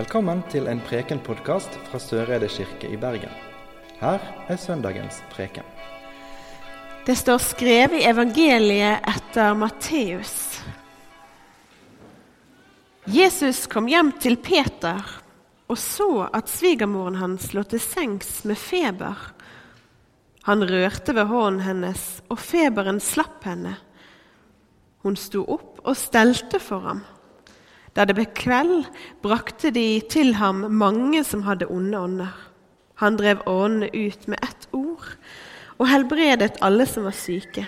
Velkommen til en Preken-podkast fra Søreide kirke i Bergen. Her er søndagens preken. Det står skrevet i evangeliet etter Matteus. Jesus kom hjem til Peter og så at svigermoren hans lå til sengs med feber. Han rørte ved hånden hennes, og feberen slapp henne. Hun sto opp og stelte for ham. Da det ble kveld, brakte de til ham mange som hadde onde ånder. Han drev åndene ut med ett ord og helbredet alle som var syke.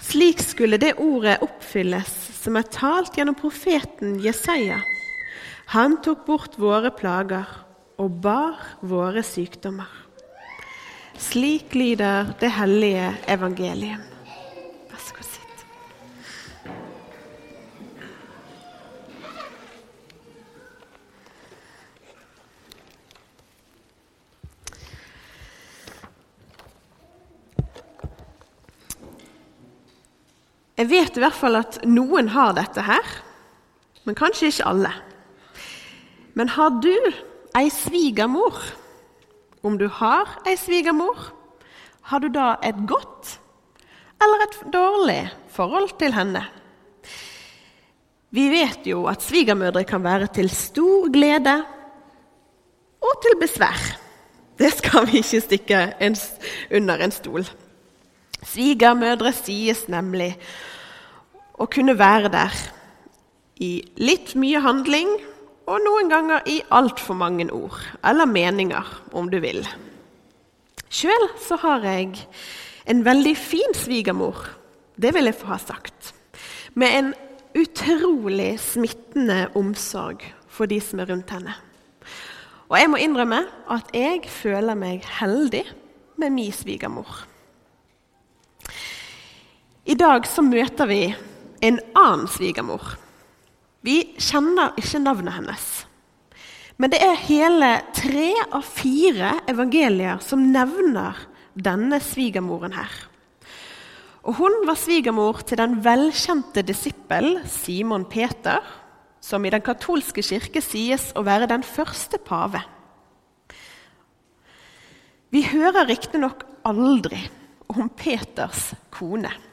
Slik skulle det ordet oppfylles som er talt gjennom profeten Jesaja. Han tok bort våre plager og bar våre sykdommer. Slik lyder det hellige evangeliet. Vær så god, sitt. Jeg vet i hvert fall at noen har dette her, men kanskje ikke alle. Men har du ei svigermor? Om du har ei svigermor, har du da et godt eller et dårlig forhold til henne? Vi vet jo at svigermødre kan være til stor glede og til besvær. Det skal vi ikke stikke under en stol. Svigermødre sies nemlig å kunne være der i litt mye handling og noen ganger i altfor mange ord, eller meninger, om du vil. Sjøl så har jeg en veldig fin svigermor, det vil jeg få ha sagt, med en utrolig smittende omsorg for de som er rundt henne. Og jeg må innrømme at jeg føler meg heldig med min svigermor. I dag så møter vi en annen svigermor. Vi kjenner ikke navnet hennes. Men det er hele tre av fire evangelier som nevner denne svigermoren her. Og Hun var svigermor til den velkjente disippel Simon Peter, som i den katolske kirke sies å være den første pave. Vi hører riktignok aldri om Peters kone.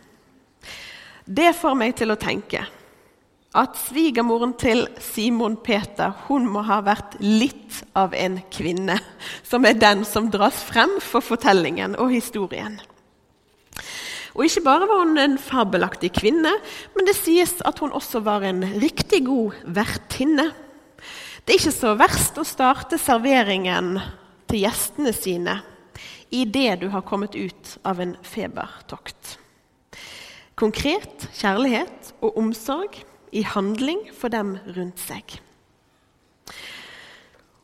Det får meg til å tenke at svigermoren til Simon Peter hun må ha vært litt av en kvinne, som er den som dras frem for fortellingen og historien. Og Ikke bare var hun en fabelaktig kvinne, men det sies at hun også var en riktig god vertinne. Det er ikke så verst å starte serveringen til gjestene sine idet du har kommet ut av en febertokt. Konkret kjærlighet og omsorg i handling for dem rundt seg.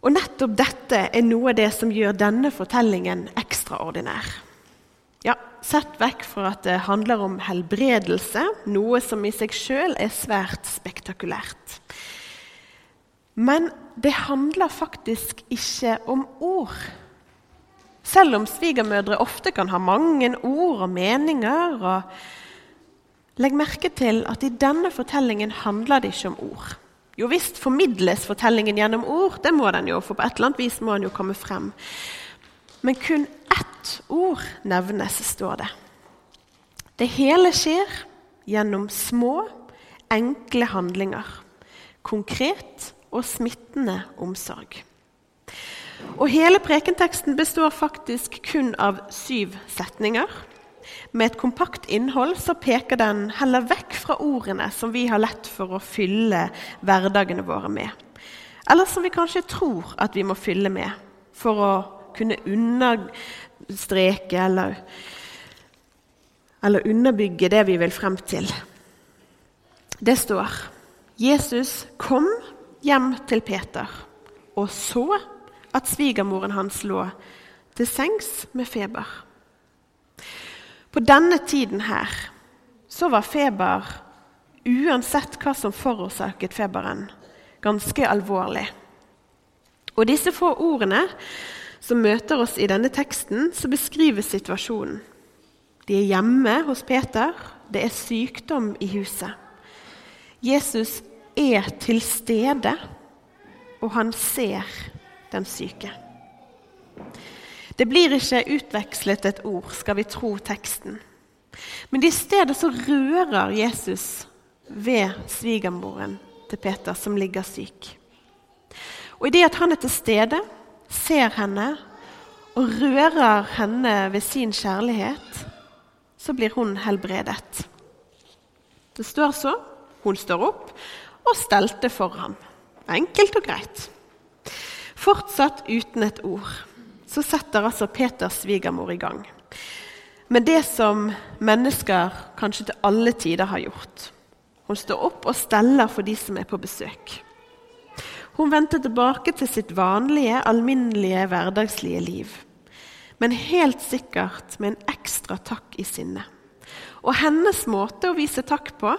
Og nettopp dette er noe av det som gjør denne fortellingen ekstraordinær. Ja, Sett vekk fra at det handler om helbredelse, noe som i seg sjøl er svært spektakulært. Men det handler faktisk ikke om ord. Selv om svigermødre ofte kan ha mange ord og meninger. og Legg merke til at i denne fortellingen handler det ikke om ord. Jo visst formidles fortellingen gjennom ord, det må den jo, for på et eller annet vis må den jo komme frem. Men kun ett ord nevnes, står det. Det hele skjer gjennom små, enkle handlinger. Konkret og smittende omsorg. Og Hele prekenteksten består faktisk kun av syv setninger. Med et kompakt innhold så peker den heller vekk fra ordene som vi har lett for å fylle hverdagene våre med. Eller som vi kanskje tror at vi må fylle med for å kunne understreke eller, eller underbygge det vi vil frem til. Det står Jesus kom hjem til Peter og så at svigermoren hans lå til sengs med feber. På denne tiden her så var feber, uansett hva som forårsaket feberen, ganske alvorlig. Og disse få ordene som møter oss i denne teksten, så beskrives situasjonen. De er hjemme hos Peter. Det er sykdom i huset. Jesus er til stede, og han ser den syke. Det blir ikke utvekslet et ord, skal vi tro teksten. Men i stedet så rører Jesus ved svigermoren til Peter, som ligger syk. Og i det at han er til stede, ser henne og rører henne ved sin kjærlighet, så blir hun helbredet. Det står så. Hun står opp og stelte for ham. Enkelt og greit. Fortsatt uten et ord. Så setter altså Peters svigermor i gang med det som mennesker kanskje til alle tider har gjort. Hun står opp og steller for de som er på besøk. Hun vendte tilbake til sitt vanlige, alminnelige, hverdagslige liv. Men helt sikkert med en ekstra takk i sinne. Og hennes måte å vise takk på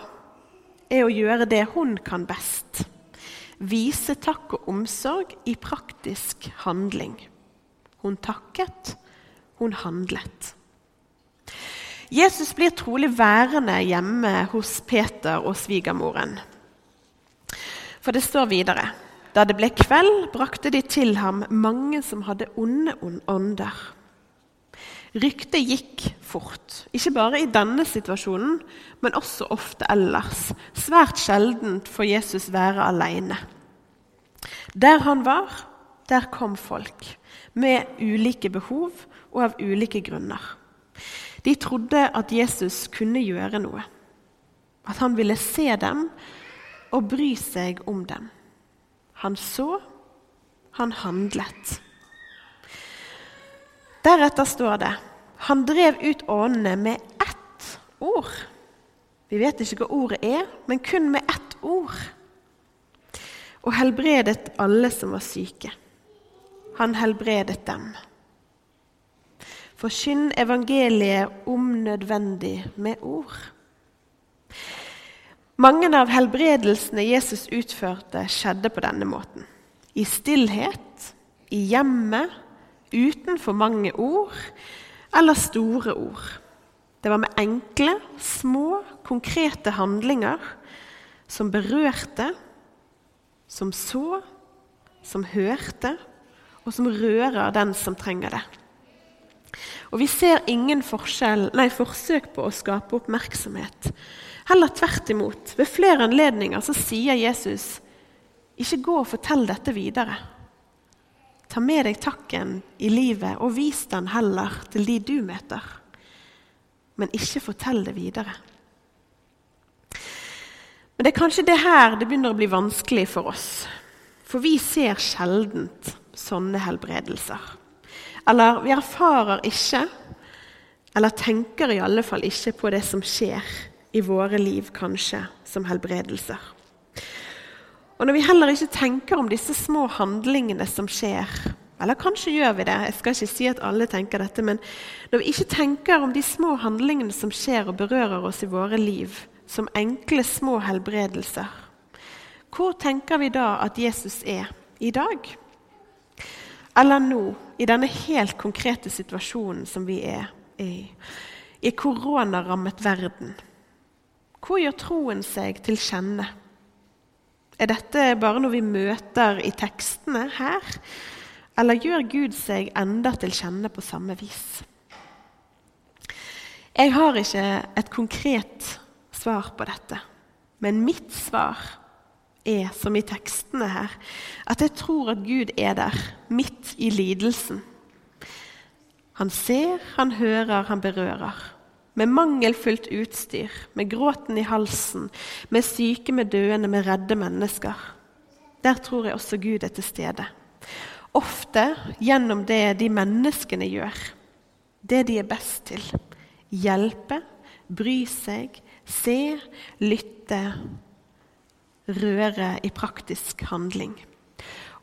er å gjøre det hun kan best. Vise takk og omsorg i praktisk handling. Hun takket, hun handlet. Jesus blir trolig værende hjemme hos Peter og svigermoren. For det står videre Da det ble kveld, brakte de til ham mange som hadde onde ånder. Ryktet gikk fort, ikke bare i denne situasjonen, men også ofte ellers. Svært sjeldent får Jesus være alene. Der han var, der kom folk, med ulike behov og av ulike grunner. De trodde at Jesus kunne gjøre noe. At han ville se dem og bry seg om dem. Han så, han handlet. Deretter står det han drev ut åndene med ett ord. Vi vet ikke hva ordet er, men kun med ett ord. Og helbredet alle som var syke. Han helbredet dem. Forkynn evangeliet om nødvendig med ord. Mange av helbredelsene Jesus utførte, skjedde på denne måten. I stillhet, i hjemmet, uten for mange ord eller store ord. Det var med enkle, små, konkrete handlinger som berørte, som så, som hørte, og som rører den som trenger det. Og vi ser ingen nei, forsøk på å skape oppmerksomhet. Heller tvert imot. Ved flere anledninger så sier Jesus ikke gå og fortell dette videre. Ta med deg takken i livet og vis den heller til de du møter. Men ikke fortell det videre. Men det er kanskje det her det begynner å bli vanskelig for oss. For vi ser sjeldent sånne helbredelser. Eller vi erfarer ikke, eller tenker i alle fall ikke på det som skjer i våre liv, kanskje, som helbredelser. Og når vi heller ikke tenker om disse små handlingene som skjer, eller kanskje gjør vi det, jeg skal ikke si at alle tenker dette, men når vi ikke tenker om de små handlingene som skjer og berører oss i våre liv, som enkle, små helbredelser, hvor tenker vi da at Jesus er i dag? Eller nå, i denne helt konkrete situasjonen som vi er i, i koronarammet verden. Hvor gjør troen seg til kjenne? Er dette bare noe vi møter i tekstene her? Eller gjør Gud seg enda til kjenne på samme vis? Jeg har ikke et konkret svar på dette, men mitt svar er, som i tekstene her, at jeg tror at Gud er der, midt i lidelsen. Han ser, han hører, han berører. Med mangelfullt utstyr, med gråten i halsen, med syke, med døende, med redde mennesker. Der tror jeg også Gud er til stede. Ofte gjennom det de menneskene gjør. Det de er best til. Hjelpe, bry seg, se, lytte, røre i praktisk handling.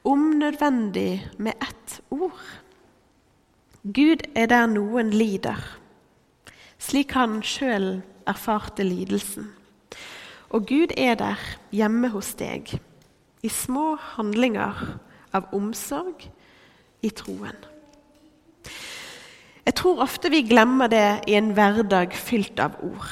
Om nødvendig med ett ord. Gud er der noen lider, slik han sjøl erfarte lidelsen. Og Gud er der hjemme hos deg, i små handlinger av omsorg i troen. Jeg tror ofte vi glemmer det i en hverdag fylt av ord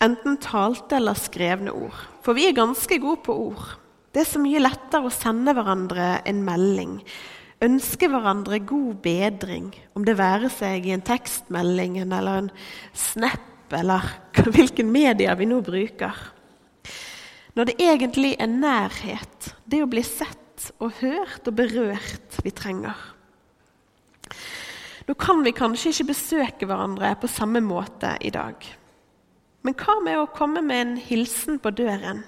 enten talte eller skrevne ord. For vi er ganske gode på ord. Det er så mye lettere å sende hverandre en melding, ønske hverandre god bedring, om det være seg i en tekstmelding eller en snap eller hvilken media vi nå bruker. Når det egentlig er nærhet, det å bli sett og hørt og berørt, vi trenger. Nå kan vi kanskje ikke besøke hverandre på samme måte i dag. Men hva med å komme med en hilsen på døren?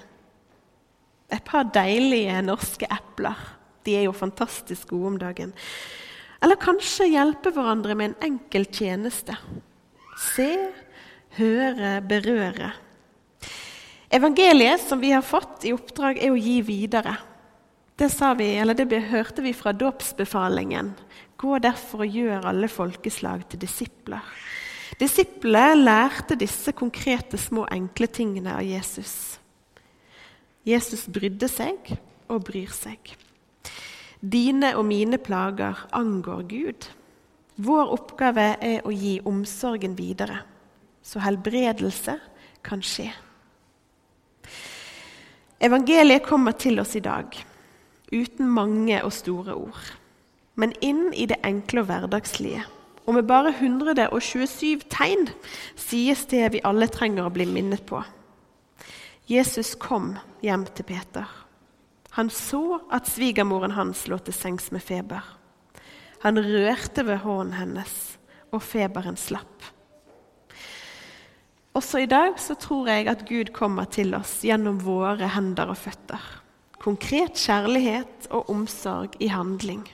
Et par deilige norske epler. De er jo fantastisk gode om dagen. Eller kanskje hjelpe hverandre med en enkel tjeneste. Se, høre, berøre. Evangeliet som vi har fått i oppdrag, er å gi videre. Det, vi, det hørte vi fra dåpsbefalingen. Gå derfor og gjør alle folkeslag til disipler. Disiplene lærte disse konkrete, små, enkle tingene av Jesus. Jesus brydde seg og bryr seg. Dine og mine plager angår Gud. Vår oppgave er å gi omsorgen videre, så helbredelse kan skje. Evangeliet kommer til oss i dag uten mange og store ord, men inn i det enkle og hverdagslige. Og med bare 127 tegn sies det vi alle trenger å bli minnet på. Jesus kom hjem til Peter. Han så at svigermoren hans lå til sengs med feber. Han rørte ved hånden hennes, og feberen slapp. Også i dag så tror jeg at Gud kommer til oss gjennom våre hender og føtter. Konkret kjærlighet og omsorg i handling.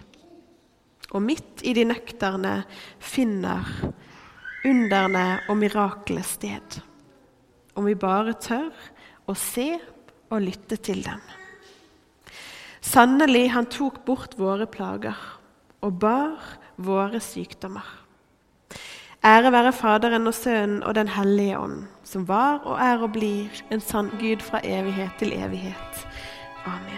Og midt i de nøkterne finner underne og miraklet sted. Om vi bare tør å se og lytte til dem. Sannelig, han tok bort våre plager og bar våre sykdommer. Ære være Faderen og Sønnen og Den hellige ånd, som var og er og blir en sann Gud fra evighet til evighet. Amen.